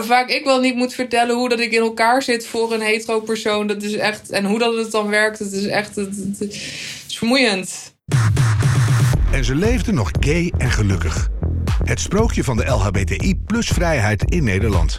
hoe vaak ik wel niet moet vertellen hoe dat ik in elkaar zit voor een hetero persoon. Dat is echt. En hoe dat het dan werkt, het is echt. Het, het is vermoeiend. En ze leefde nog gay en gelukkig. Het sprookje van de LHBTI plus vrijheid in Nederland.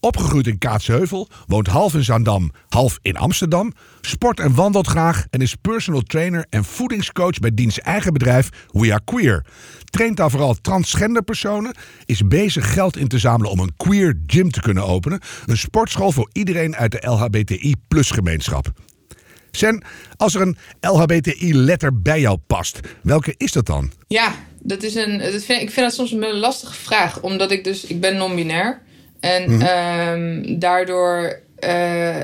opgegroeid in Kaatsheuvel, woont half in Zaandam, half in Amsterdam, sport en wandelt graag en is personal trainer en voedingscoach bij diens eigen bedrijf We Are Queer. Traint daar vooral transgender personen, is bezig geld in te zamelen om een queer gym te kunnen openen, een sportschool voor iedereen uit de LHBTI plus gemeenschap. Sen, als er een LHBTI-letter bij jou past, welke is dat dan? Ja, dat is een, ik vind dat soms een lastige vraag. Omdat ik dus, ik ben non-binair. En Mhm. ehm, daardoor eh,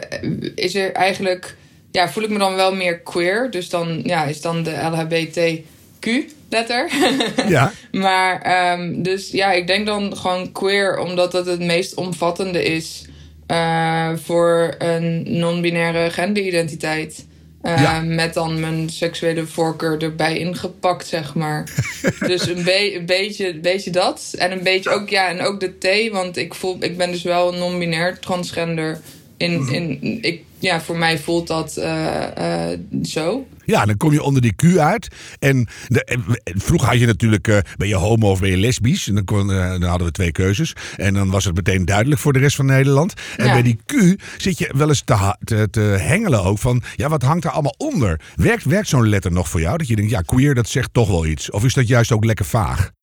is er eigenlijk, ja, voel ik me dan wel meer queer. Dus dan ja, is dan de LHBTQ-letter. Ja. maar dus dus ja, ik denk dan gewoon queer, omdat dat het meest omvattende is uh, voor een non-binaire genderidentiteit. Uh, ja. Met dan mijn seksuele voorkeur erbij ingepakt, zeg maar. dus een, be een, beetje, een beetje dat. En een beetje ook, ja, en ook de T. Want ik, voel, ik ben dus wel non-binair transgender. In, in, ik, ja, voor mij voelt dat uh, uh, zo. Ja, dan kom je onder die Q uit. En de, vroeger had je natuurlijk, uh, ben je homo of ben je lesbisch? En dan, kon, dan hadden we twee keuzes. En dan was het meteen duidelijk voor de rest van Nederland. En ja. bij die Q zit je wel eens te, te, te, hengelen ook van, ja, wat hangt er allemaal onder? Werkt, werkt zo'n letter nog voor jou? Dat je denkt, ja, queer, dat zegt toch wel iets. Of is dat juist ook lekker vaag?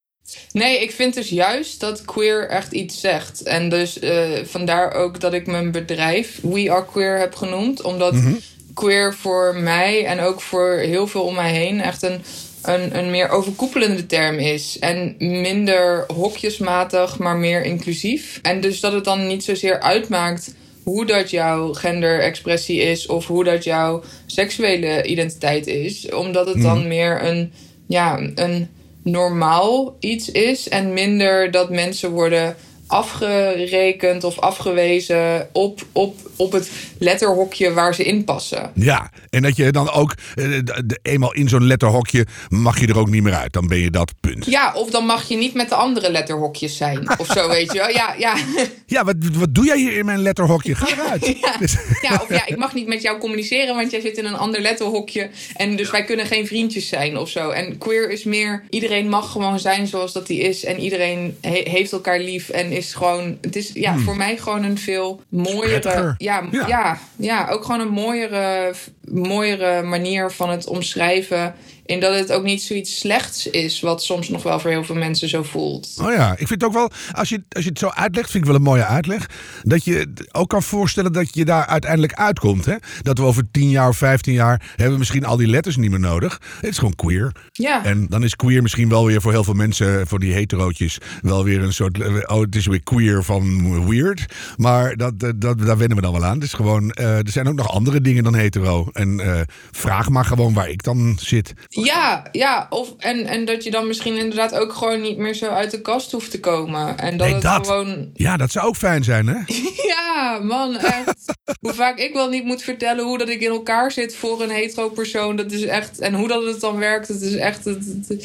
Nee, ik vind dus juist dat queer echt iets zegt. En dus uh, vandaar ook dat ik mijn bedrijf We Are Queer heb genoemd. Omdat mm -hmm. queer voor mij en ook voor heel veel om mij heen echt een, een, een meer overkoepelende term is. En minder hokjesmatig, maar meer inclusief. En dus dat het dan niet zozeer uitmaakt hoe dat jouw genderexpressie is of hoe dat jouw seksuele identiteit is. Omdat het mm -hmm. dan meer een, ja, een normaal iets is en minder dat mensen worden afgerekend of afgewezen op, op, op het letterhokje waar ze in passen. Ja, en dat je dan ook uh, eenmaal in zo'n letterhokje mag je er ook niet meer uit. Dan ben je dat punt. Ja, of dan mag je niet met de andere letterhokjes zijn. Of zo, weet je wel. Ja, ja. ja wat, wat doe jij hier in mijn letterhokje? Ga eruit. Ja, ja, of ja, ik mag niet met jou communiceren, want jij zit in een ander letterhokje. En dus wij kunnen geen vriendjes zijn of zo. En queer is meer, iedereen mag gewoon zijn zoals dat hij is. En iedereen he heeft elkaar lief en is gewoon, het is ja, hmm. voor mij gewoon een veel mooiere, ja, ja, ja. Ja, ook gewoon een mooiere, mooiere manier van het omschrijven. In dat het ook niet zoiets slechts is, wat soms nog wel voor heel veel mensen zo voelt. Oh ja, ik vind het ook wel, als je, als je het zo uitlegt, vind ik wel een mooie uitleg. Dat je ook kan voorstellen dat je daar uiteindelijk uitkomt. Hè? Dat we over 10 jaar of 15 jaar hebben we misschien al die letters niet meer nodig. Het is gewoon queer. Ja. En dan is queer misschien wel weer voor heel veel mensen, voor die heterootjes, wel weer een soort. Oh, het is weer queer van weird. Maar dat, dat, daar wennen we dan wel aan. Het is gewoon, uh, er zijn ook nog andere dingen dan hetero. En uh, vraag maar gewoon waar ik dan zit. Ja, ja. Of, en, en dat je dan misschien inderdaad ook gewoon niet meer zo uit de kast hoeft te komen. En dat nee, het dat. gewoon. Ja, dat zou ook fijn zijn, hè? ja, man, echt. hoe vaak ik wel niet moet vertellen hoe dat ik in elkaar zit voor een hetero persoon. Dat is echt. En hoe dat het dan werkt, het is echt. Het, het, het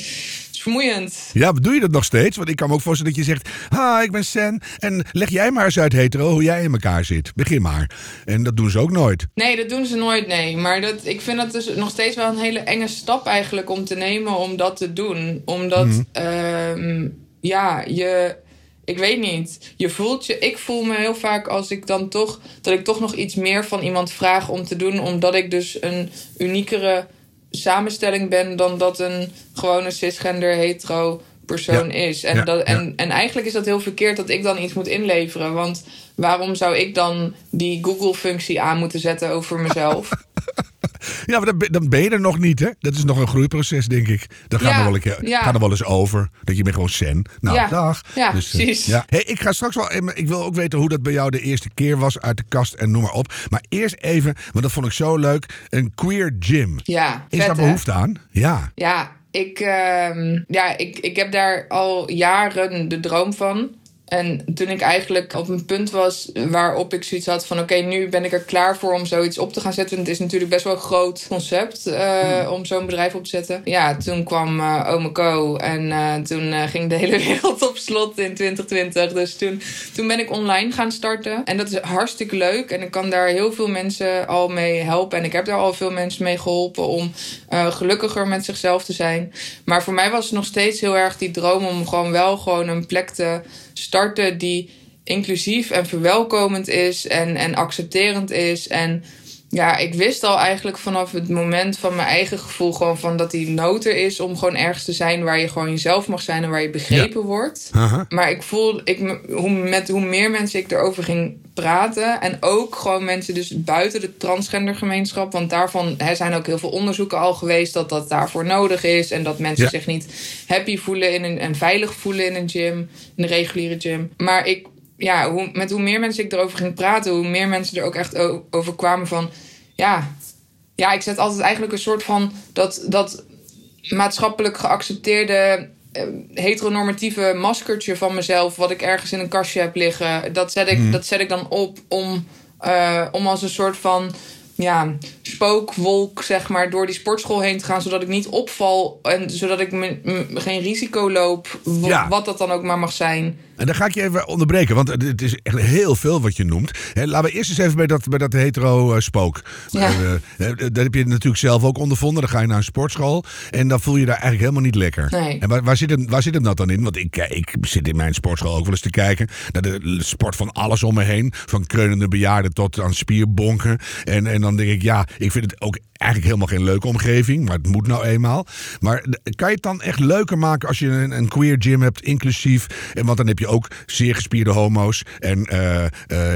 is vermoeiend. Ja, doe je dat nog steeds? Want ik kan me ook voorstellen dat je zegt: Ha, ik ben Sen. En leg jij maar eens uit hetero hoe jij in elkaar zit. Begin maar. En dat doen ze ook nooit. Nee, dat doen ze nooit, nee. Maar dat, ik vind dat dus nog steeds wel een hele enge stap eigenlijk om te nemen om dat te doen. Omdat, mm -hmm. ja, je. Ik weet niet. Je voelt je. Ik voel me heel vaak als ik dan toch. dat ik toch nog iets meer van iemand vraag om te doen. Omdat ik dus een uniekere samenstelling ben dan dat een gewone cisgender hetero persoon Ja. is. En, Ja, dat, en, ja. en eigenlijk is dat heel verkeerd dat ik dan iets moet inleveren. Want waarom zou ik dan die Google-functie aan moeten zetten over mezelf? Ja, maar dan ben, dan ben je er nog niet, hè? Dat is nog een groeiproces, denk ik. Dat gaat, Ja, er, wel een keer, ja. gaat er wel eens over. Dat je bent gewoon zen. Nou, Ja, dag. ja, eh, precies. ja. Hey, ik ga straks wel... Ik wil ook weten hoe dat bij jou de eerste keer was uit de kast en noem maar op. Maar eerst even, want dat vond ik zo leuk. Een queer gym. Ja, Is vet, daar hè? behoefte aan? Ja. Ja, ik, ehm, ja ik, ik heb daar al jaren de droom van. En toen ik eigenlijk op een punt was waarop ik zoiets had van... oké, nu ben ik er klaar voor om zoiets op te gaan zetten. Het is natuurlijk best wel een groot concept eh, om zo'n bedrijf op te zetten. Ja, toen kwam eh Ome Co. En eh, toen eh, ging de hele wereld op slot in 2020. Dus toen, toen ben ik online gaan starten. En dat is hartstikke leuk. En ik kan daar heel veel mensen al mee helpen. En ik heb daar al veel mensen mee geholpen om eh, gelukkiger met zichzelf te zijn. Maar voor mij was het nog steeds heel erg die droom om gewoon wel gewoon een plek te starten die inclusief en verwelkomend is en, en accepterend is. En ja, ik wist al eigenlijk vanaf het moment van mijn eigen gevoel gewoon van dat die nood er is om gewoon ergens te zijn waar je gewoon jezelf mag zijn en waar je begrepen wordt. Aha. Maar ik voel, ik, hoe, met hoe meer mensen ik erover ging praten. En ook gewoon mensen dus buiten de transgendergemeenschap. Want daarvan er zijn ook heel veel onderzoeken al geweest dat dat daarvoor nodig is. En dat mensen Ja. zich niet happy voelen in een, en veilig voelen in een gym. In een reguliere gym. Maar ik, ja, hoe, met hoe meer mensen ik erover ging praten, hoe meer mensen er ook echt over kwamen van. Ja, ja, ik zet altijd eigenlijk een soort van dat, dat maatschappelijk geaccepteerde eh, heteronormatieve maskertje van mezelf, wat ik ergens in een kastje heb liggen, dat zet ik, dat zet ik dan op om, eh, om als een soort van ja, spookwolk, zeg maar, door die sportschool heen te gaan, zodat ik niet opval en zodat ik me, me- geen risico loop, Ja. wat dat dan ook maar mag zijn. En dan ga ik je even onderbreken, want het is echt heel veel wat je noemt. Laten we eerst eens even bij dat, bij dat hetero-spook. Ja. dat heb je natuurlijk zelf ook ondervonden. Dan ga je naar een sportschool en dan voel je daar eigenlijk helemaal niet lekker. Nee. En waar, waar, zit hem, waar zit hem dat dan in? Want ik, ik zit in mijn sportschool ook wel eens te kijken naar de sport van alles om me heen. Van kreunende bejaarden tot aan spierbonken. En, en dan denk ik, ja, ik vind het ook eigenlijk helemaal geen leuke omgeving. Maar het moet nou eenmaal. Maar kan je het dan echt leuker maken als je een, een queer gym hebt, inclusief? En want dan heb je ook zeer gespierde homo's. En eh, eh,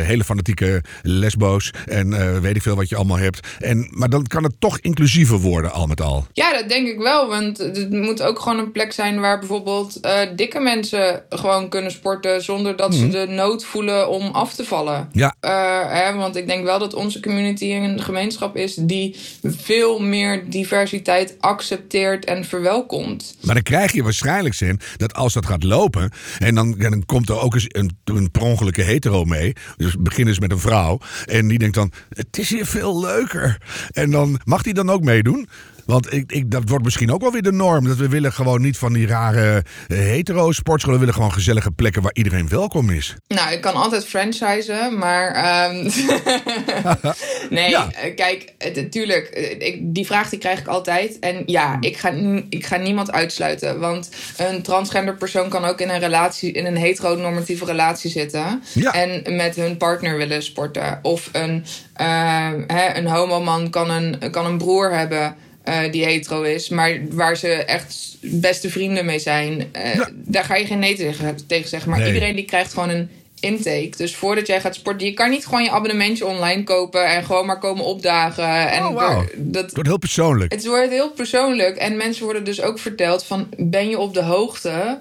hele fanatieke lesbo's. En eh, weet ik veel wat je allemaal hebt. En, maar dan kan het toch inclusiever worden, al met al. Ja, dat denk ik wel. Want het moet ook gewoon een plek zijn waar bijvoorbeeld dikke mensen gewoon kunnen sporten zonder dat ze de nood voelen om af te vallen. Ja. Hè, want ik denk wel dat onze community een gemeenschap is die veel meer diversiteit accepteert en verwelkomt. Maar dan krijg je waarschijnlijk zin dat als dat gaat lopen. en dan, komt er ook eens een, een per hetero mee. Dus begin eens met een vrouw. En die denkt dan: het is hier veel leuker. En dan mag die dan ook meedoen. Want ik, ik, dat wordt misschien ook wel weer de norm. Dat we willen gewoon niet van die rare eh, hetero-sportscholen. We willen gewoon gezellige plekken waar iedereen welkom is. Nou, ik kan altijd franchisen, maar. ehm, nee, Ja. eh, kijk, natuurlijk, die vraag die krijg ik altijd. En ja, ik ga, ik ga niemand uitsluiten. Want een transgender persoon kan ook in een relatie, in een heteronormatieve relatie zitten. Ja. En met hun partner willen sporten. Of een, eh, hè, een homoman kan een, kan een broer hebben. Eh, die hetero is, maar waar ze echt beste vrienden mee zijn. Eh, Ja. Daar ga je geen nee tegen, tegen zeggen. Maar Nee. iedereen die krijgt gewoon een intake. Dus voordat jij gaat sporten, je kan niet gewoon je abonnementje online kopen en gewoon maar komen opdagen. En Oh, er- dat, Het wordt heel persoonlijk. het wordt heel persoonlijk. En mensen worden dus ook verteld van... ben je op de hoogte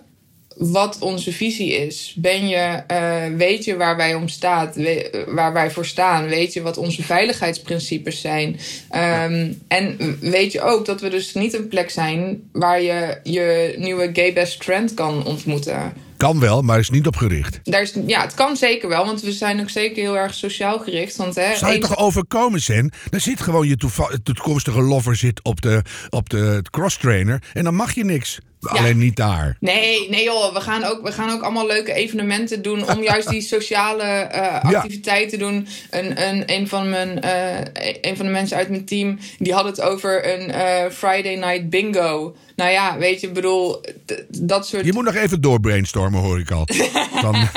wat onze visie is? Ben je, eh, weet je waar wij om staat, we- waar wij voor staan? Weet je wat onze veiligheidsprincipes zijn? Ehm, en weet je ook dat we dus niet een plek zijn... waar je je nieuwe gay best friend kan ontmoeten? Kan wel, maar is niet op gericht. Daar is, ja, het kan zeker wel, want we zijn ook zeker heel erg sociaal gericht. Want, hè, Zou je toch overkomen zijn? Dan zit gewoon je toekomstige lover zit op de, op de cross-trainer. En dan mag je niks. Alleen niet daar. Nee, nee joh, we gaan, ook, we gaan ook allemaal leuke evenementen doen om juist die sociale eh, activiteiten te doen. Een, een, een, van mijn, eh, een van de mensen uit mijn team, die had het over een eh, Friday night bingo. Nou ja, weet je, ik bedoel, dat soort... Je moet nog even doorbrainstormen, hoor ik al. Dan,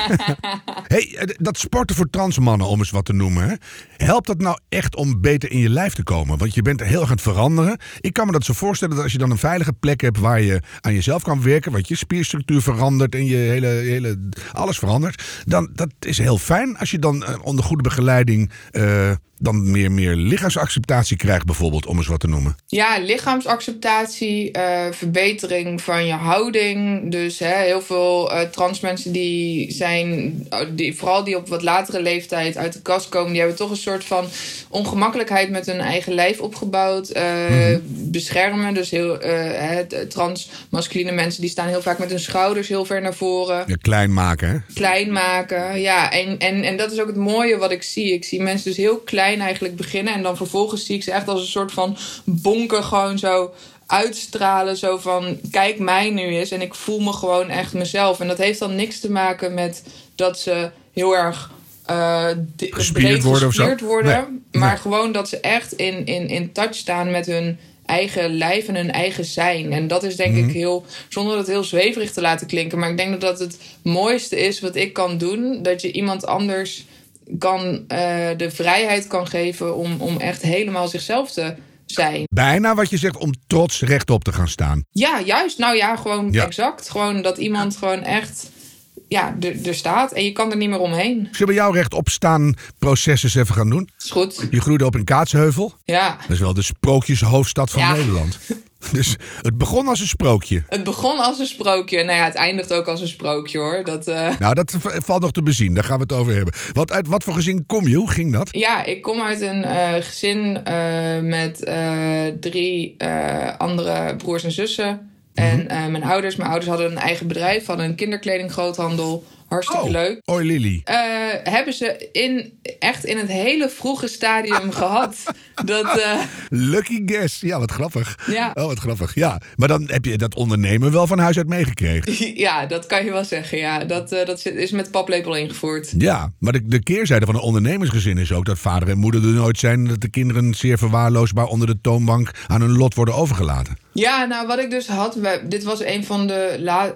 Hey, dat sporten voor transmannen, om eens wat te noemen. Hè? Helpt dat nou echt om beter in je lijf te komen? Want je bent heel erg aan veranderen. Ik kan me dat zo voorstellen dat als je dan een veilige plek hebt waar je aan jezelf kan werken, wat je spierstructuur verandert en je hele, hele alles verandert, dan dat is heel fijn als je dan eh, onder goede begeleiding uh, dan meer, meer lichaamsacceptatie krijgt, bijvoorbeeld, om eens wat te noemen? Ja, lichaamsacceptatie, uh, verbetering van je houding. Dus hè, heel veel uh, trans mensen die zijn, die, vooral die op wat latere leeftijd uit de kast komen, die hebben toch een soort van ongemakkelijkheid met hun eigen lijf opgebouwd. Uh, mm-hmm. Beschermen. Dus heel trans masculine mensen die staan heel vaak met hun schouders heel ver naar voren. Ja, klein maken, hè? Klein maken, ja. En, en, en dat is ook het mooie wat ik zie. Ik zie mensen dus heel klein eigenlijk beginnen. En dan vervolgens zie ik ze echt als een soort van bonken gewoon zo uitstralen. Zo van, kijk mij nu eens. En ik voel me gewoon echt mezelf. En dat heeft dan niks te maken met dat ze heel erg... Uh, gespierd worden, maar gewoon dat ze echt in, in, in touch staan met hun eigen lijf en hun eigen zijn. En dat is denk ik mhm. heel, zonder het heel zweverig te laten klinken, maar ik denk dat dat het mooiste is wat ik kan doen. Dat je iemand anders kan, uh, de vrijheid kan geven om, om echt helemaal zichzelf te zijn. Bijna wat je zegt om trots rechtop te gaan staan. Ja, juist. Nou ja, gewoon exact. Gewoon dat iemand gewoon echt ja, er staat en je kan er niet meer omheen. Zullen we jouw rechtop staan proces eens even gaan doen? Is goed. Je groeide op in Kaatsheuvel. Ja. Dat is wel de sprookjeshoofdstad van Nederland. Dus het begon als een sprookje. Het begon als een sprookje. Nou ja, het eindigt ook als een sprookje hoor. Dat, uh... Nou, dat valt nog te bezien. Daar gaan we het over hebben. Wat, uit wat voor gezin kom je? Hoe ging dat? Ja, ik kom uit een uh, gezin uh, met drie andere broers en zussen. En uh, mijn ouders, mijn ouders hadden een eigen bedrijf, hadden een kinderkledinggroothandel. Hartstikke oh, leuk. Oi Lily. Uh, hebben ze in, echt in het hele vroege stadium gehad. Dat, uh... Lucky guess. Ja, wat grappig. Ja. Oh, wat grappig. Ja, maar dan heb je dat ondernemen wel van huis uit meegekregen. Ja, dat kan je wel zeggen. Ja, dat, uh, dat is met paplepel ingevoerd. Ja, maar de, de keerzijde van een ondernemersgezin is ook dat vader en moeder er nooit zijn. Dat de kinderen zeer verwaarloosbaar onder de toonbank aan hun lot worden overgelaten. Ja, nou wat ik dus had, dit was een van de, la,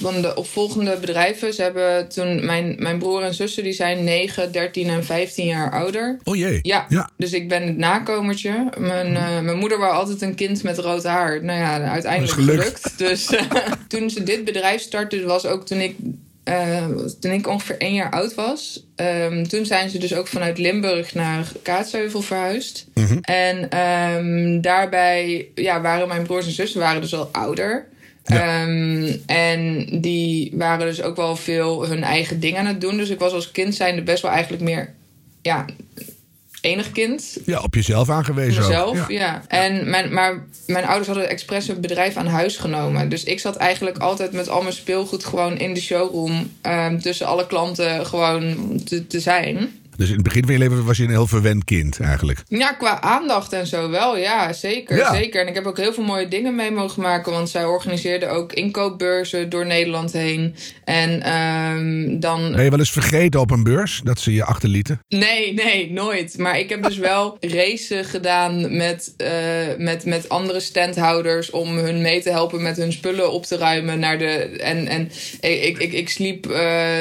van de opvolgende bedrijven. Hebben toen, mijn, mijn broer en zussen, die zijn 9, 13 en 15 jaar ouder. Oh jee. Ja, ja. dus ik ben het nakomertje. Mijn, uh, mijn moeder wou altijd een kind met rood haar. Nou ja, uiteindelijk gelukt. gelukt. Dus uh, toen ze dit bedrijf startte, was ook toen ik uh, toen ik ongeveer één jaar oud was, um, toen zijn ze dus ook vanuit Limburg naar Kaatsheuvel verhuisd. Mm -hmm. En um, daarbij ja, waren mijn broers en zussen waren dus al ouder. Ja. Um, en die waren dus ook wel veel hun eigen dingen aan het doen. Dus ik was als kind zijnde best wel eigenlijk meer ja, enig kind. Ja, op jezelf aangewezen. Mezelf, ja. ja. En mijn, maar mijn ouders hadden expres een bedrijf aan huis genomen. Dus ik zat eigenlijk altijd met al mijn speelgoed gewoon in de showroom. Um, tussen alle klanten gewoon te, te zijn. Dus in het begin van je leven was je een heel verwend kind eigenlijk. Ja, qua aandacht en zo wel. Ja, zeker. Ja. zeker. En ik heb ook heel veel mooie dingen mee mogen maken. Want zij organiseerde ook inkoopbeurzen door Nederland heen. En um, dan... Ben je wel eens vergeten op een beurs dat ze je achterlieten? Nee, nee, nooit. Maar ik heb dus wel racen gedaan met, uh, met, met andere standhouders... om hun mee te helpen met hun spullen op te ruimen. Naar de, en en ik, ik, ik sliep uh,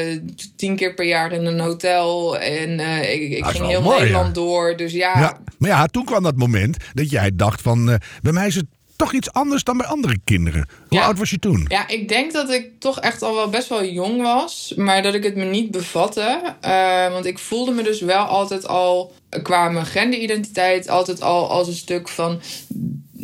tien keer per jaar in een hotel... En uh, ik, ik ging heel mooi, Nederland ja. door. Dus ja. ja. Maar ja, toen kwam dat moment dat jij dacht van... Uh, bij mij is het toch iets anders dan bij andere kinderen. Hoe ja. oud was je toen? Ja, ik denk dat ik toch echt al wel best wel jong was. Maar dat ik het me niet bevatte. Uh, want ik voelde me dus wel altijd al... qua mijn genderidentiteit altijd al als een stuk van...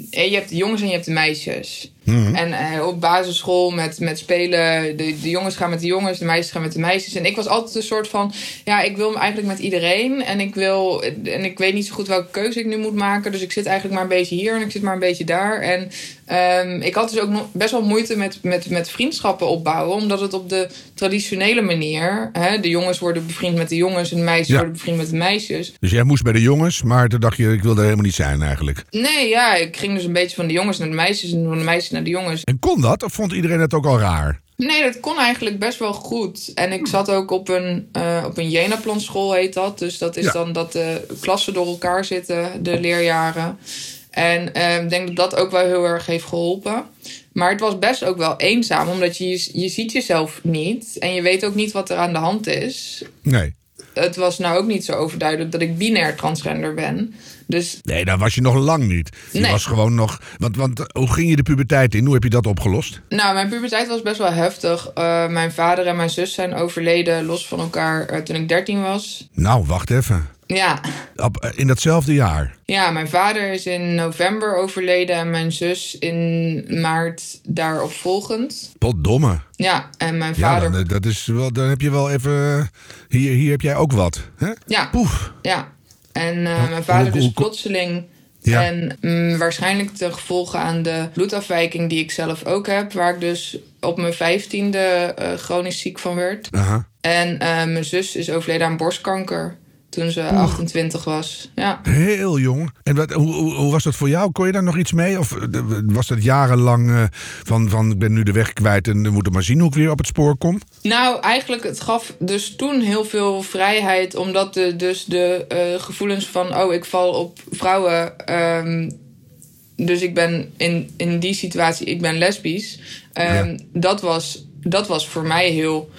Je hebt de jongens en je hebt de meisjes. Mm-hmm. En uh, op basisschool met, met spelen, de, de jongens gaan met de jongens, de meisjes gaan met de meisjes. En ik was altijd een soort van, ja, ik wil eigenlijk met iedereen. En ik wil, en ik weet niet zo goed welke keuze ik nu moet maken. Dus ik zit eigenlijk maar een beetje hier en ik zit maar een beetje daar. En um, ik had dus ook nog best wel moeite met, met, met vriendschappen opbouwen. Omdat het op de traditionele manier, hè, de jongens worden bevriend met de jongens en de meisjes ja. worden bevriend met de meisjes. Dus jij moest bij de jongens, maar toen dacht je, ik wilde helemaal niet zijn eigenlijk. Nee, ja, ik ging dus een beetje van de jongens naar de meisjes en van de meisjes naar de jongens. En kon dat? Of vond iedereen het ook al raar? Nee, dat kon eigenlijk best wel goed. En ik zat ook op een, uh, op een Jenaplan school, heet dat. Dus dat is ja. dan dat de klassen door elkaar zitten, de leerjaren. En ik uh, denk dat dat ook wel heel erg heeft geholpen. Maar het was best ook wel eenzaam, omdat je, je ziet jezelf niet. En je weet ook niet wat er aan de hand is. Nee. Het was nou ook niet zo overduidelijk dat ik binair transgender ben. Dus Nee, dat was je nog lang niet. Je Nee. was gewoon nog... Want, want hoe ging je de puberteit in? Hoe heb je dat opgelost? Nou, mijn puberteit was best wel heftig. Eh, mijn vader en mijn zus zijn overleden los van elkaar eh, toen ik 13 was. Nou, wacht even. Ja. Op, eh, in datzelfde jaar. ja, mijn vader is in november overleden en mijn zus in maart daarop volgend. Potdomme. Ja, en mijn Ja, vader. dan, eh, dat is wel, dan heb je wel even... Hier, hier heb jij ook wat. Hè? Ja, Poef. ja. En eh, mijn vader dus plotseling. Ja. En mm, waarschijnlijk ten gevolge aan de bloedafwijking die ik zelf ook heb, waar ik dus op mijn vijftiende eh chronisch ziek van werd. Aha. En eh, mijn zus is overleden aan borstkanker toen ze 28 was. Ja. Heel jong. En wat, hoe, hoe, hoe was dat voor jou? Kon je daar nog iets mee? Of eh, was dat jarenlang eh, van, van ik ben nu de weg kwijt en we moeten maar zien hoe ik weer op het spoor kom? Nou, eigenlijk, het gaf dus toen heel veel vrijheid, omdat de, dus de eh, gevoelens van, oh, ik val op vrouwen. ehm, dus ik ben in, in die situatie, ik ben lesbisch. Ja. dat, was, dat was voor mij heel,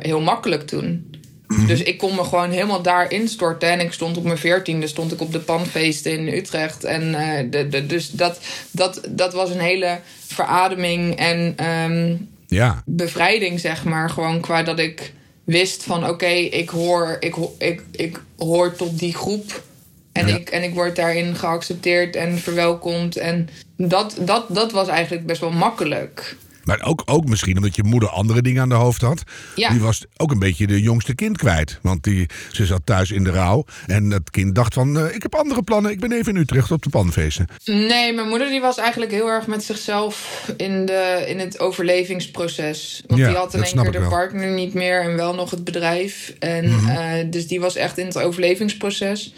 heel makkelijk toen. Mhm. Dus ik kon me gewoon helemaal daar instorten. En ik stond op mijn veertiende stond ik op de panfeesten in Utrecht. En eh, de, de, dus dat, dat, dat was een hele verademing. En ehm, Ja. bevrijding, zeg maar. Gewoon qua dat ik wist van oké, ik, hoor, ik, ik, ik hoor tot die groep. En, Ja. ik, en ik word daarin geaccepteerd en verwelkomd. En dat, dat, dat was eigenlijk best wel makkelijk. Maar ook, ook misschien omdat je moeder andere dingen aan de hoofd had. Ja. Die was ook een beetje de jongste kind kwijt. Want die, ze zat thuis in de rouw. En dat kind dacht van, eh, ik heb andere plannen. Ik ben even in Utrecht op de panfeesten. Nee, mijn moeder die was eigenlijk heel erg met zichzelf in, de, in het overlevingsproces. Want Ja, die had in één keer de wel. partner niet meer en wel nog het bedrijf. En Mhm. eh, dus die was echt in het overlevingsproces.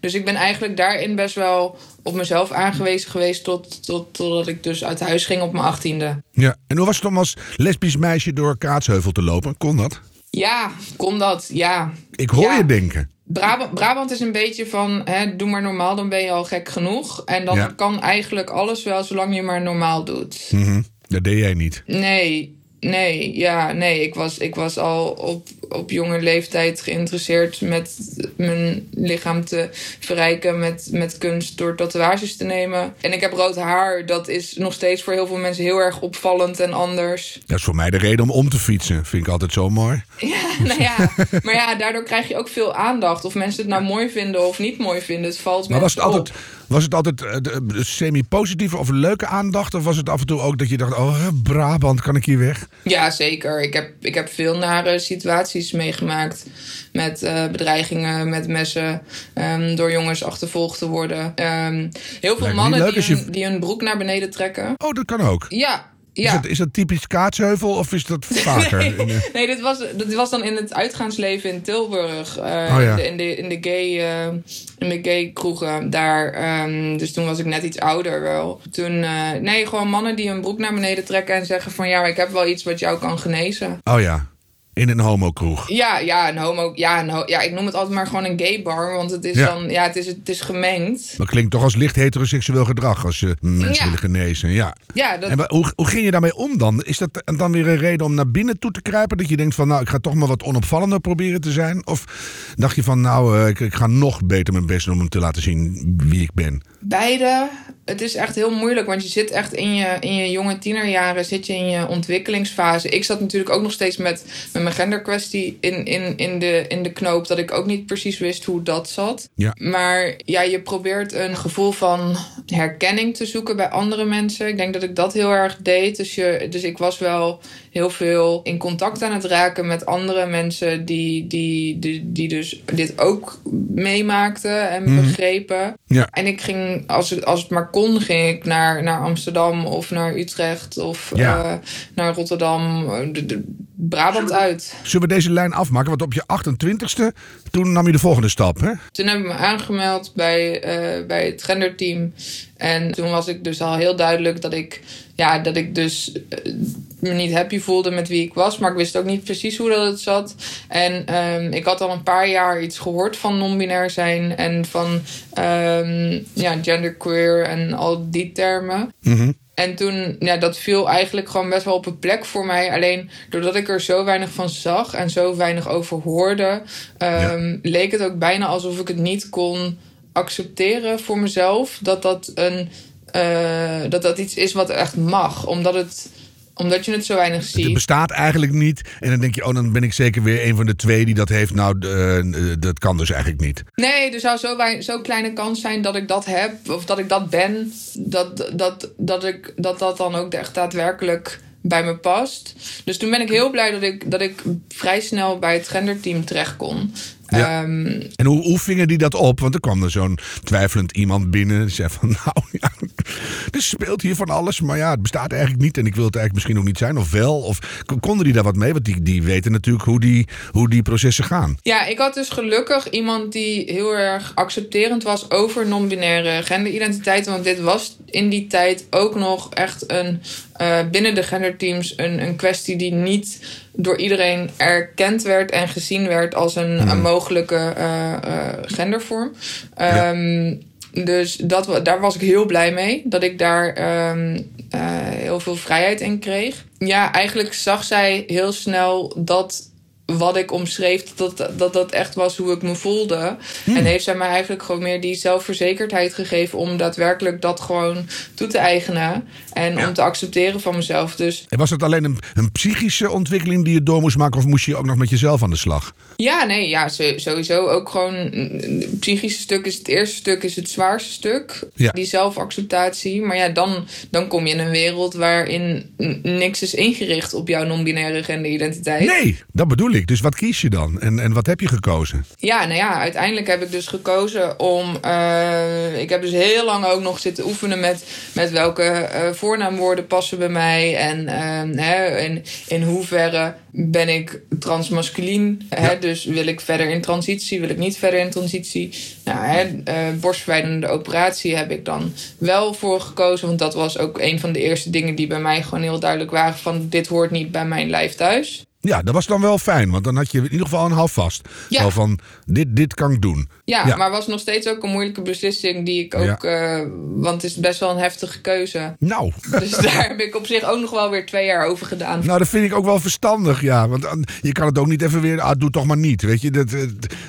Dus ik ben eigenlijk daarin best wel op mezelf aangewezen geweest tot, tot, totdat ik dus uit huis ging op mijn achttiende. Ja. En hoe was het om als lesbisch meisje door Kaatsheuvel te lopen? Kon dat? Ja, kon dat, ja. Ik hoor Ja. je denken. Brabant, Brabant is een beetje van, hè, doe maar normaal, dan ben je al gek genoeg. En dan Ja. kan eigenlijk alles wel, zolang je maar normaal doet. Mhm. Dat deed jij niet. Nee, nee, ja, nee. Ik was, ik was al op, op jonge leeftijd geïnteresseerd met mijn lichaam te verrijken met, met kunst door tatoeages te nemen. En ik heb rood haar. Dat is nog steeds voor heel veel mensen heel erg opvallend en anders. Dat is voor mij de reden om om te fietsen. Vind ik altijd zo mooi. Ja, nou ja. Maar ja, daardoor krijg je ook veel aandacht. Of mensen het nou mooi vinden of niet mooi vinden. Het valt Maar was het altijd, op. was het altijd eh, semi-positieve of leuke aandacht? Of was het af en toe ook dat je dacht, oh Brabant, kan ik hier weg? Ja, zeker. Ik heb, ik heb veel nare situaties meegemaakt. Met eh, bedreigingen, met messen. ehm, door jongens achtervolgd te worden. Ehm, heel veel mannen die, je- hun, die hun broek naar beneden trekken. Oh, dat kan ook. Ja, Is, ja. dat, is dat typisch Kaatsheuvel of is dat vaker? Nee, dit, was, dit was dan in het uitgaansleven in Tilburg. eh, Oh ja. in, de, in, de, gay, eh, in de gay kroegen daar. ehm, dus toen was ik net iets ouder wel. Toen, nee, gewoon mannen die hun broek naar beneden trekken en zeggen van... ja, ik heb wel iets wat jou kan genezen. oh ja, in een homokroeg. Ja, ja, een homo. Ja, een ho- ja, ik noem het altijd maar gewoon een gay bar. Want het is Ja. dan. Ja, het is, het is gemengd. Dat klinkt toch als licht heteroseksueel gedrag als je mensen Ja. willen genezen. Ja. Ja, dat, En hoe, hoe ging je daarmee om dan? Is dat dan weer een reden om naar binnen toe te kruipen? Dat je denkt van nou, ik ga toch maar wat onopvallender proberen te zijn? Of dacht je van nou, eh, ik, ik ga nog beter mijn best doen om te laten zien wie ik ben? beide. Het is echt heel moeilijk. Want je zit echt in je, in je jonge tienerjaren. Zit je in je ontwikkelingsfase. Ik zat natuurlijk ook nog steeds met, mijn genderkwestie in, in, in, de, in de knoop. Dat ik ook niet precies wist hoe dat zat. Ja. Maar ja, je probeert een gevoel van herkenning te zoeken bij andere mensen. Ik denk dat ik dat heel erg deed. Dus, je, dus ik was wel heel veel in contact aan het raken met andere mensen die, die, die, die dus dit ook meemaakten en begrepen. Ja. En ik ging, als het, als het maar kon, ging ik naar, naar Amsterdam of naar Utrecht of Ja. eh, naar Rotterdam, eh, de, de- Brabant uit. Zullen we deze lijn afmaken? Want op je 28ste, toen nam je de volgende stap, hè? Toen heb ik me aangemeld bij, eh, bij het genderteam. En toen was ik dus al heel duidelijk dat ik, ja, dat ik dus me niet happy voelde met wie ik was. Maar ik wist ook niet precies hoe dat het zat. En ehm, ik had al een paar jaar iets gehoord van non-binair zijn. En van ehm, ja, genderqueer en al die termen. Mhm. En toen, ja, dat viel eigenlijk gewoon best wel op een plek voor mij. Alleen doordat ik er zo weinig van zag en zo weinig over hoorde, ehm, leek het ook bijna alsof ik het niet kon accepteren voor mezelf. Dat dat, een, uh, dat dat iets is wat echt mag. Omdat het omdat je het zo weinig ziet. Het bestaat eigenlijk niet. En dan denk je, oh, dan ben ik zeker weer een van de twee die dat heeft. Nou, uh, dat kan dus eigenlijk niet. Nee, er zou zo, zo kleine kans zijn dat ik dat heb. Of dat ik dat ben. Dat dat, dat, ik, dat, dat dan ook echt daadwerkelijk bij me past. Dus toen ben ik heel blij dat ik, dat ik vrij snel bij het genderteam terecht kon. Ehm, en hoe, hoe vingen die dat op? Want er kwam er zo'n twijfelend iemand binnen. Die zei van, nou ja, er speelt hier van alles. Maar ja, het bestaat eigenlijk niet. En ik wil het eigenlijk misschien ook niet zijn. Of wel. Of konden die daar wat mee? Want die, die weten natuurlijk hoe die, hoe die processen gaan. Ja, ik had dus gelukkig iemand die heel erg accepterend was over non-binaire genderidentiteiten. Want dit was in die tijd ook nog echt een uh, binnen de genderteams een, een kwestie die niet door iedereen erkend werd en gezien werd als een, een hmm. mogelijke uh, uh, gendervorm. Um, Dus dat, daar was ik heel blij mee. Dat ik daar um, heel veel vrijheid in kreeg. Ja, eigenlijk zag zij heel snel dat wat ik omschreef, dat, dat dat echt was hoe ik me voelde. Hmm. En heeft zij mij eigenlijk gewoon meer die zelfverzekerdheid gegeven om daadwerkelijk dat gewoon toe te eigenen. En om te accepteren van mezelf. Dus... En was het alleen een, een, psychische ontwikkeling die je door moest maken, of moest je ook nog met jezelf aan de slag? Ja, nee, ja, sowieso ook gewoon. Het psychische stuk is het eerste stuk, is het zwaarste stuk. Ja. Die zelfacceptatie. Maar ja, dan, dan kom je in een wereld waarin niks is ingericht op jouw non-binaire genderidentiteit. Nee, dat bedoel ik. Dus wat kies je dan? En, en wat heb je gekozen? Ja, nou ja, uiteindelijk heb ik dus gekozen om. Uh, ik heb dus heel lang ook nog zitten oefenen met, met welke uh, voornaamwoorden passen bij mij. En uh, hè, in, in hoeverre ben ik transmasculien. Ja. Hè, dus wil ik verder in transitie, wil ik niet verder in transitie. Nou, hè, borstverwijdende operatie heb ik dan wel voor gekozen. Want dat was ook een van de eerste dingen die bij mij gewoon heel duidelijk waren: van dit hoort niet bij mijn lijf thuis. Ja, dat was dan wel fijn, want dan had je in ieder geval een half vast. Ja. Zo van, dit, dit kan ik doen. Ja, ja, maar was nog steeds ook een moeilijke beslissing die ik ook... Uh, want het is best wel een heftige keuze. Nou. Dus daar heb ik op zich ook nog wel weer twee jaar over gedaan. Nou, dat vind ik ook wel verstandig, ja. Want je kan het ook niet even weer, ah, doe toch maar niet. Weet je, dat,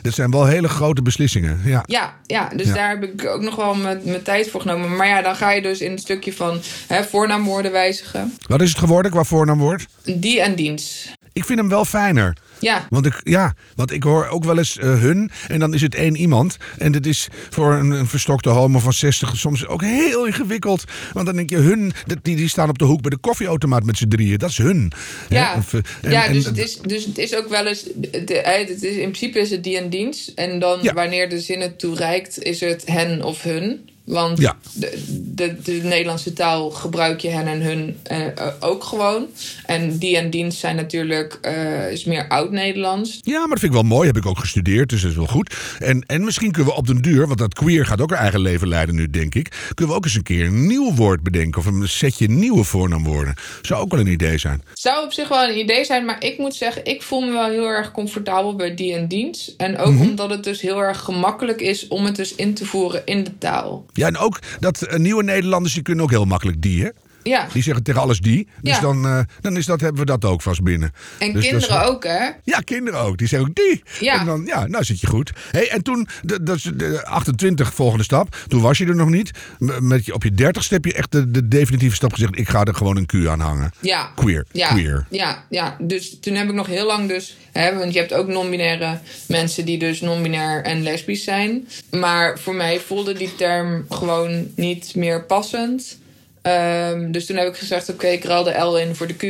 dat zijn wel hele grote beslissingen. Ja, ja, ja dus daar heb ik ook nog wel mijn tijd voor genomen. Maar ja, dan ga je dus in het stukje van hè, voornaamwoorden wijzigen. Wat is het geworden qua voornaamwoord? Die en dienst. Ik vind hem wel fijner. Ja. Want ik, ja, want ik hoor ook wel eens uh, hun. En dan is het één iemand. En dat is voor een, een, verstokte homo van 60 soms ook heel ingewikkeld. Want dan denk je, hun, die, die staan op de hoek bij de koffieautomaat met z'n drieën. Dat is hun. Ja, Of, en, ja dus, het is, dus het is ook wel eens. De, het is, in principe is het die en dienst. En dan ja. wanneer de zin het toereikt, is het hen of hun. Want ja. de, de, de, Nederlandse taal gebruik je hen en hun uh, ook gewoon. En die en dienst zijn natuurlijk uh, is meer oud-Nederlands. Ja, maar dat vind ik wel mooi. Heb ik ook gestudeerd, dus dat is wel goed. En, en misschien kunnen we op den duur, want dat queer gaat ook haar eigen leven leiden nu, denk ik. Kunnen we ook eens een keer een nieuw woord bedenken. Of een setje nieuwe voornaamwoorden. Zou ook wel een idee zijn. Zou op zich wel een idee zijn, maar ik moet zeggen, ik voel me wel heel erg comfortabel bij die en dienst. En ook mhm. omdat het dus heel erg gemakkelijk is om het dus in te voeren in de taal. Ja, en ook dat uh, nieuwe Nederlanders, die kunnen ook heel makkelijk die, hè? Ja. Die zeggen tegen alles die. Dus dan, uh, dan is dat, hebben we dat ook vast binnen. En dus kinderen ook, hè? Ja, kinderen ook. Die zeggen ook die. Ja. En dan, ja, nou zit je goed. Hey, en toen, dat is de 28 volgende stap. Toen was je er nog niet. Met je, op je 30 heb je echt de, de definitieve stap gezegd. Ik ga er gewoon een Q aan hangen. Ja. Queer. Ja. Queer. Ja, ja. Dus toen heb ik nog heel lang dus... Hè, want je hebt ook non-binaire mensen die dus non-binair en lesbisch zijn. Maar voor mij voelde die term gewoon niet meer passend. Um, dus toen heb ik gezegd: Oké, okay, ik ruil de L in voor de Q.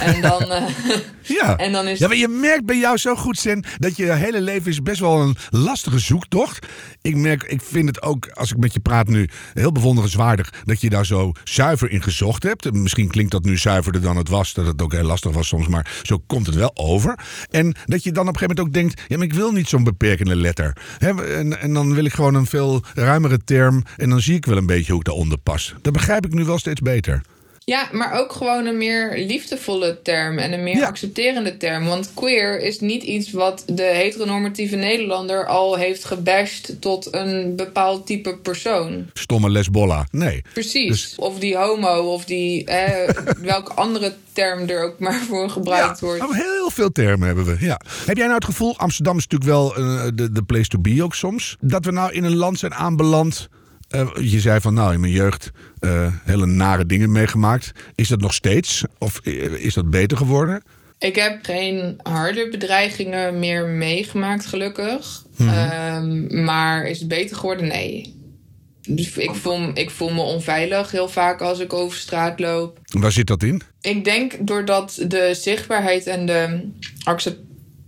En dan, uh, ja. en dan is. Ja, maar je merkt bij jou zo goed, Sen, dat je hele leven is best wel een lastige zoektocht. Ik merk, ik vind het ook, als ik met je praat nu, heel bewonderenswaardig dat je daar zo zuiver in gezocht hebt. Misschien klinkt dat nu zuiverder dan het was, dat het ook heel lastig was soms, maar zo komt het wel over. En dat je dan op een gegeven moment ook denkt: ja, maar ik wil niet zo'n beperkende letter. en, en dan wil ik gewoon een veel ruimere term. En dan zie ik wel een beetje hoe ik daaronder pas. Dat begrijp ik nu wel steeds beter. Ja, maar ook gewoon een meer liefdevolle term en een meer Ja. accepterende term. Want queer is niet iets wat de heteronormatieve Nederlander al heeft gebashed tot een bepaald type persoon. Stomme lesbolla. Nee. Precies. Dus- Of die homo, of die eh, welke andere term er ook maar voor gebruikt wordt. nou, heel veel termen hebben we. Ja. Heb jij nou het gevoel, Amsterdam is natuurlijk wel eh, de, de place to be ook soms, dat we nou in een land zijn aanbeland. Eh, je zei van nou in mijn jeugd eh, hele nare dingen meegemaakt. Is dat nog steeds? Of eh, is dat beter geworden? Ik heb geen harde bedreigingen meer meegemaakt, gelukkig. Mhm. Ehm, maar is het beter geworden? Nee. Dus ik voel, ik voel me onveilig heel vaak als ik over straat loop. Waar zit dat in? Ik denk doordat de zichtbaarheid en de accep-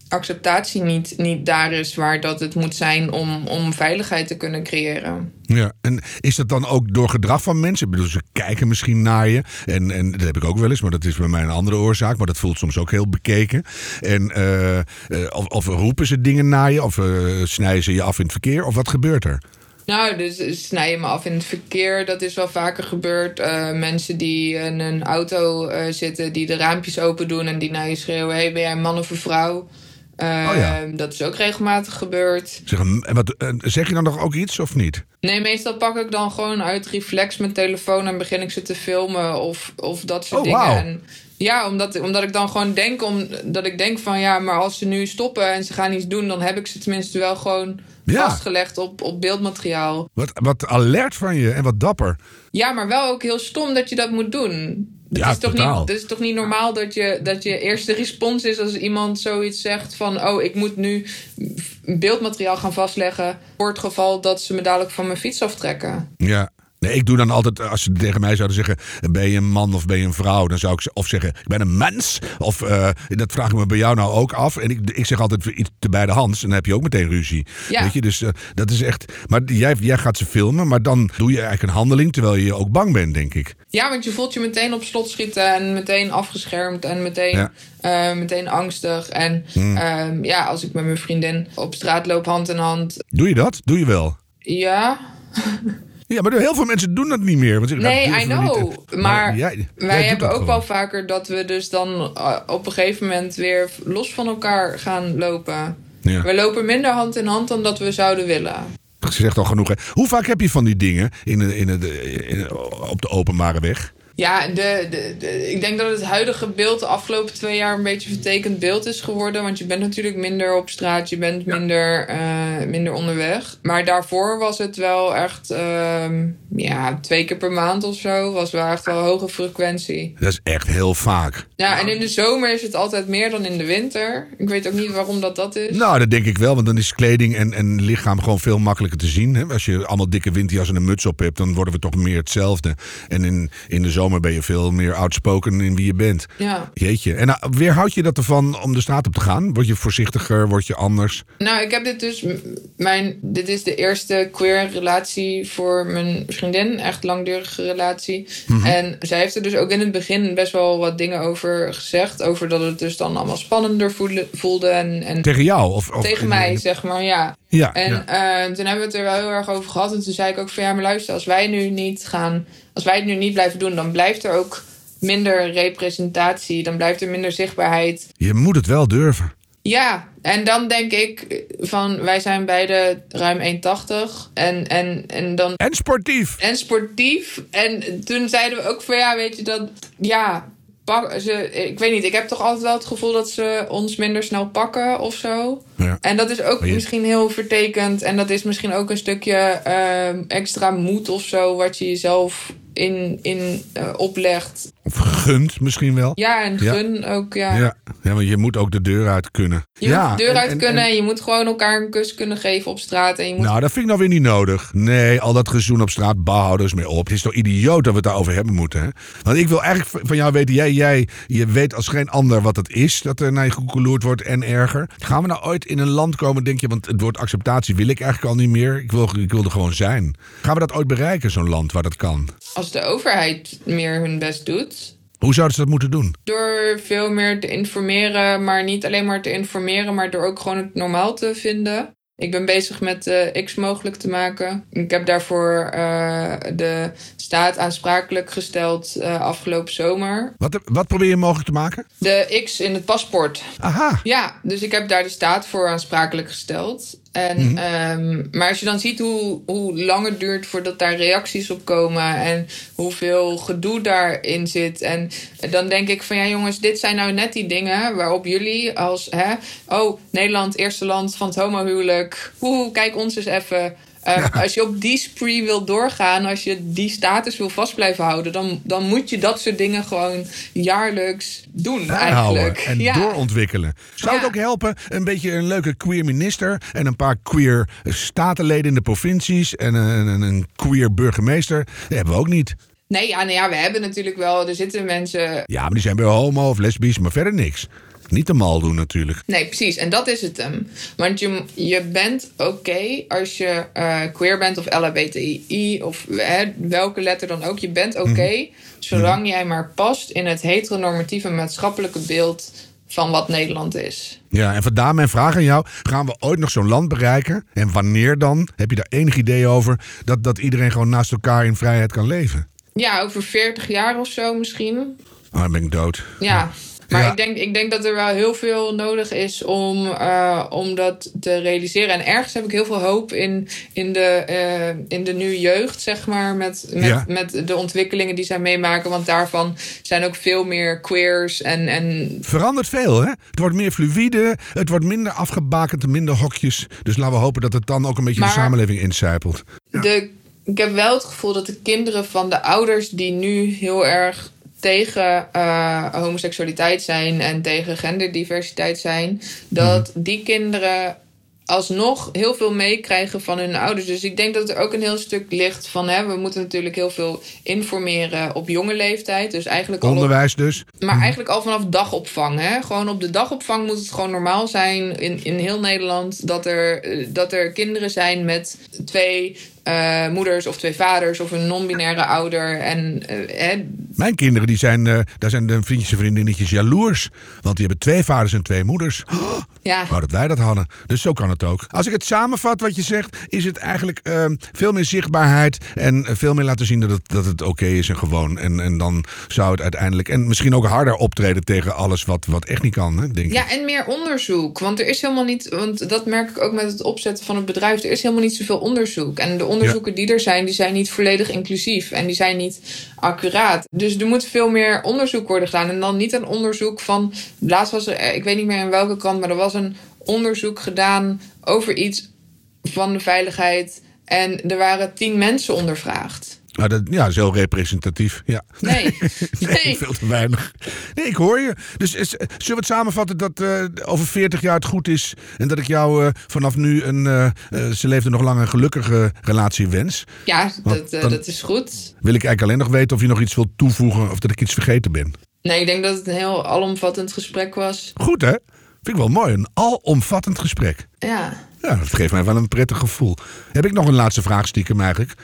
acceptatie niet, niet daar is waar dat het moet zijn om, om veiligheid te kunnen creëren. Ja, en is dat dan ook door gedrag van mensen? Ik bedoel, ze kijken misschien naar je. En, en dat heb ik ook wel eens, maar dat is bij mij een andere oorzaak. Maar dat voelt soms ook heel bekeken. En eh, eh, of, of roepen ze dingen naar je? Of eh, snijden ze je af in het verkeer? Of wat gebeurt er? Nou, dus snij je me af in het verkeer. Dat is wel vaker gebeurd. Mensen die in een auto zitten, die de raampjes open doen en die naar je schreeuwen: hey, ben jij een man of een vrouw? Oh ja. Dat is ook regelmatig gebeurd. Zeg, en wat, zeg je dan nog ook iets of niet? Nee, meestal pak ik dan gewoon uit reflex mijn telefoon en begin ik ze te filmen of, of dat soort Oh, dingen. En ja, omdat, omdat ik dan gewoon denk, om, dat ik denk van ja, maar als ze nu stoppen en ze gaan iets doen, dan heb ik ze tenminste wel gewoon Ja. vastgelegd op, op beeldmateriaal. Wat, wat alert van je en wat dapper. Ja, maar wel ook heel stom dat je dat moet doen. Het Ja, is toch totaal. niet, het is toch niet normaal dat je, dat je eerste respons is als iemand zoiets zegt van... oh, ik moet nu beeldmateriaal gaan vastleggen... voor het geval dat ze me dadelijk van mijn fiets aftrekken. Ja. Nee, ik doe dan altijd, als ze tegen mij zouden zeggen: ben je een man of ben je een vrouw? Dan zou ik ze- of zeggen: ik ben een mens. Of eh, dat vraag ik me bij jou nou ook af. En ik, ik zeg altijd iets te beide hands. En dan heb je ook meteen ruzie. Ja. Weet je, dus eh, dat is echt. Maar jij, jij gaat ze filmen, maar dan doe je eigenlijk een handeling terwijl je ook bang bent, denk ik. Ja, want je voelt je meteen op slot schieten en meteen afgeschermd en meteen, Ja. eh, meteen angstig. En ehm, ja, als ik met mijn vriendin op straat loop hand in hand... Doe je dat? Doe je wel. Ja, Ja, maar heel veel mensen doen dat niet meer. Want Nee, I know. niet te- Maar jij- wij hebben dat ook gewoon. wel vaker dat we dus dan eh, op een gegeven moment weer los van elkaar gaan lopen. Ja. We lopen minder hand in hand dan dat we zouden willen. Ze zegt al genoeg. Hè. Hoe vaak heb je van die dingen in, de- in, de- in, op de openbare weg? Ja, de, de, de- ik denk dat het huidige beeld de afgelopen twee jaar een beetje vertekend beeld is geworden. Want je bent natuurlijk minder op straat, je bent minder, eh, minder onderweg. Maar daarvoor was het wel echt, ehm, ja, twee keer per maand of zo. Was wel echt wel hoge frequentie. Dat is echt heel vaak. Ja, en in de zomer is het altijd meer dan in de winter. Ik weet ook niet waarom dat dat is. Nou, dat denk ik wel, want dan is kleding en, en lichaam gewoon veel makkelijker te zien. Hè? Als je allemaal dikke winterjas en een muts op hebt, dan worden we toch meer hetzelfde. En in, in de zomer ben je veel meer outspoken in wie je bent. Ja. Jeetje. En nou, weerhoud je dat ervan om de straat op te gaan? Word je voorzichtiger? Word je anders? Nou, ik heb dit dus. Mijn, dit is de eerste queer relatie voor mijn vriendin. Echt langdurige relatie. Mhm. En zij heeft er dus ook in het begin best wel wat dingen over gezegd. Over dat het dus dan allemaal spannender voelde. voelde en, en Tegen jou? Of, of tegen mij, zeg maar, ja. Ja. En ja. eh, toen hebben we het er wel heel erg over gehad. En toen zei ik ook van ja, maar luister, als wij nu niet gaan, als wij het nu niet blijven doen, dan blijft er ook minder representatie, dan blijft er minder zichtbaarheid. Je moet het wel durven. Ja, en dan denk ik van wij zijn beide ruim 1,80 en, en, en dan En sportief. en sportief. En toen zeiden we ook van ja, weet je dat ja. Pak, ze, ik weet niet, ik heb toch altijd wel het gevoel dat ze ons minder snel pakken of zo. Ja. En dat is ook je- misschien heel vertekend. En dat is misschien ook een stukje ehm, extra moed of zo, wat je jezelf in, in eh, oplegt. Of gunt misschien wel. Ja, en Ja. gun ook, ja. Ja. ja, want je moet ook de deur uit kunnen. Je ja, moet de deur en- uit en- kunnen en- je moet gewoon elkaar een kus kunnen geven op straat. En je moet Nou, dat vind ik nou weer niet nodig. Nee, al dat gezoen op straat, behouders mee op. Het is toch idioot dat we het daarover hebben moeten, hè? Want ik wil eigenlijk van jou weten, jij, jij je weet als geen ander wat het is dat er naar je gekoeloerd wordt en erger. Gaan we nou ooit in een land komen, denk je, want het woord acceptatie wil ik eigenlijk al niet meer. Ik wil, ik wil er gewoon zijn. Gaan we dat ooit bereiken, zo'n land waar dat kan? als de overheid meer hun best doet. Hoe zouden ze dat moeten doen? Door veel meer te informeren, maar niet alleen maar te informeren, maar door ook gewoon het normaal te vinden. Ik ben bezig met uh, X mogelijk te maken. Ik heb daarvoor uh, de staat aansprakelijk gesteld uh, afgelopen zomer. Wat, wat probeer je mogelijk te maken? De X in het paspoort. Aha. Ja, dus ik heb daar de staat voor aansprakelijk gesteld. En, mm -hmm. um, maar als je dan ziet hoe, hoe lang het duurt voordat daar reacties op komen en hoeveel gedoe daarin zit. En dan denk ik van ja jongens, dit zijn nou net die dingen waarop jullie als, hè, oh Nederland, eerste land van het homohuwelijk. Oeh, kijk ons eens even. Uh, Als je op die spree wil doorgaan, als je die status wil vast blijven houden, dan, dan moet je dat soort dingen gewoon jaarlijks doen. Eigenlijk. En ja. doorontwikkelen. Zou het ook helpen? Een beetje een leuke queer minister en een paar queer statenleden in de provincies en een, een, een queer burgemeester. Dat hebben we ook niet. Nee, ja, nou ja, we hebben natuurlijk wel. Er zitten mensen. Ja, maar die zijn weer homo of lesbisch, maar verder niks. Niet te mal doen natuurlijk. Nee, precies. En dat is het hem. Want je, je bent oké als je uh, queer bent of LHBTI of hè, welke letter dan ook. Je bent oké okay, mm. zolang mm. jij maar past in het heteronormatieve maatschappelijke beeld van wat Nederland is. Ja, en vandaar mijn vraag aan jou. Gaan we ooit nog zo'n land bereiken? En wanneer dan? Heb je daar enig idee over? Dat, dat iedereen gewoon naast elkaar in vrijheid kan leven? Ja, over 40 jaar of zo misschien. Oh, dan ben ik dood. Ja. Maar ja. ik, denk, ik denk dat er wel heel veel nodig is om, uh, om dat te realiseren. En ergens heb ik heel veel hoop in, in, de, uh, in de nu jeugd, zeg maar. Met, met, ja. met de ontwikkelingen die zij meemaken. Want daarvan zijn ook veel meer queers. En, en... Verandert veel, hè? Het wordt meer fluïde. Het wordt minder afgebakend, minder hokjes. Dus laten we hopen dat het dan ook een beetje maar de samenleving incijpelt. Ja. De, ik heb wel het gevoel dat de kinderen van de ouders die nu heel erg tegen uh, homoseksualiteit zijn en tegen genderdiversiteit zijn, dat mm. die kinderen alsnog heel veel meekrijgen van hun ouders. Dus ik denk dat er ook een heel stuk ligt van... Hè, we moeten natuurlijk heel veel informeren op jonge leeftijd. Dus eigenlijk Onderwijs dus. Maar mm. eigenlijk al vanaf dagopvang. Hè? Gewoon op de dagopvang moet het gewoon normaal zijn in, in heel Nederland... Dat er, dat er kinderen zijn met twee uh, moeders of twee vaders of een non-binaire ouder. En, uh, Mijn kinderen, die zijn, uh, daar zijn de vriendjes en vriendinnetjes jaloers. Want die hebben twee vaders en twee moeders. Oh, ja. Wou dat wij dat hadden. Dus zo kan het ook. Als ik het samenvat wat je zegt, is het eigenlijk ehm, veel meer zichtbaarheid. En veel meer laten zien dat het, dat het oké is en gewoon. En, en dan zou het uiteindelijk. En misschien ook harder optreden tegen alles wat, wat echt niet kan, hè, denk ja, ik. en meer onderzoek. Want er is helemaal niet. Want dat merk ik ook met het opzetten van het bedrijf. Er is helemaal niet zoveel onderzoek. En de onderzoeken die er zijn, die zijn niet volledig inclusief. En die zijn niet accuraat. Dus er moet veel meer onderzoek worden gedaan. En dan niet een onderzoek van. Laatst was er, ik weet niet meer in welke krant, maar er was een onderzoek gedaan over iets van de veiligheid. En er waren tien mensen ondervraagd. Nou, dat, ja, dat is heel representatief. Ja. Nee. nee. Veel te weinig. Nee, ik hoor je. Dus is, zullen we het samenvatten dat uh, over 40 jaar het goed is. En dat ik jou uh, vanaf nu een. Uh, ze leefde nog lang een gelukkige relatie wens? Ja, dat, dat is goed. Wil ik eigenlijk alleen nog weten of je nog iets wilt toevoegen of dat ik iets vergeten ben. Nee, ik denk dat het een heel alomvattend gesprek was. Goed hè? Vind ik wel mooi. Een alomvattend gesprek. Ja. Ja, dat geeft mij wel een prettig gevoel. Heb ik nog een laatste vraag stiekem eigenlijk?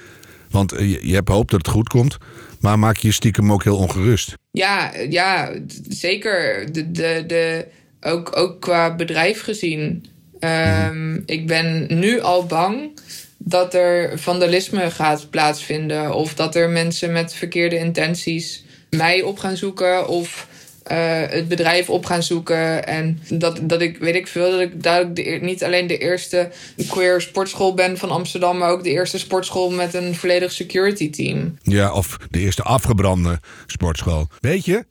Want je, je hebt hoop dat het goed komt. Maar maak je stiekem ook heel ongerust? Ja, ja zeker. De, de, de, ook, ook qua bedrijf gezien. Mm. Ik ben nu al bang dat er vandalisme gaat plaatsvinden. Of dat er mensen met verkeerde intenties mij op gaan zoeken. Of uh, het bedrijf op gaan zoeken. En dat, dat ik, weet ik veel, dat ik, de, niet alleen de eerste queer sportschool ben van Amsterdam, maar ook de eerste sportschool met een volledig security team. Ja, of de eerste afgebrande sportschool. Weet je,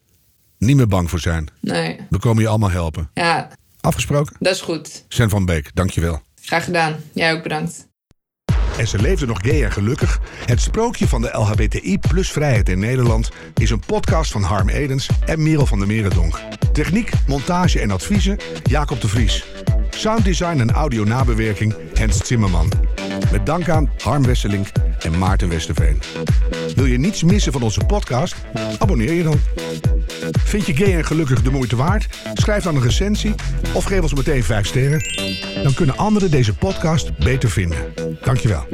niet meer bang voor zijn. Nee. We komen je allemaal helpen. Ja. Afgesproken? Dat is goed. Sen van Beek, dankjewel. Graag gedaan. Jij ook bedankt. En ze leefde nog gay en gelukkig. Het sprookje van de LHBTI plus vrijheid in Nederland is een podcast van Harm Edens en Merel van der Merendonk. Techniek, montage en adviezen Jacob de Vries. Sounddesign en audio nabewerking Hens Zimmerman. Met dank aan Harm Wesselink en Maarten Westerveen. Wil je niets missen van onze podcast? Abonneer je dan. Vind je gay en gelukkig de moeite waard? Schrijf dan een recensie of geef ons meteen 5 sterren. Dan kunnen anderen deze podcast beter vinden. Dankjewel.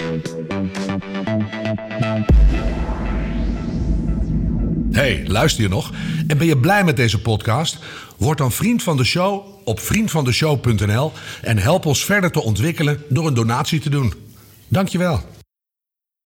Hey, luister je nog? En ben je blij met deze podcast? Word dan vriend van de show op vriendvandeshow.nl en help ons verder te ontwikkelen door een donatie te doen. Dankjewel.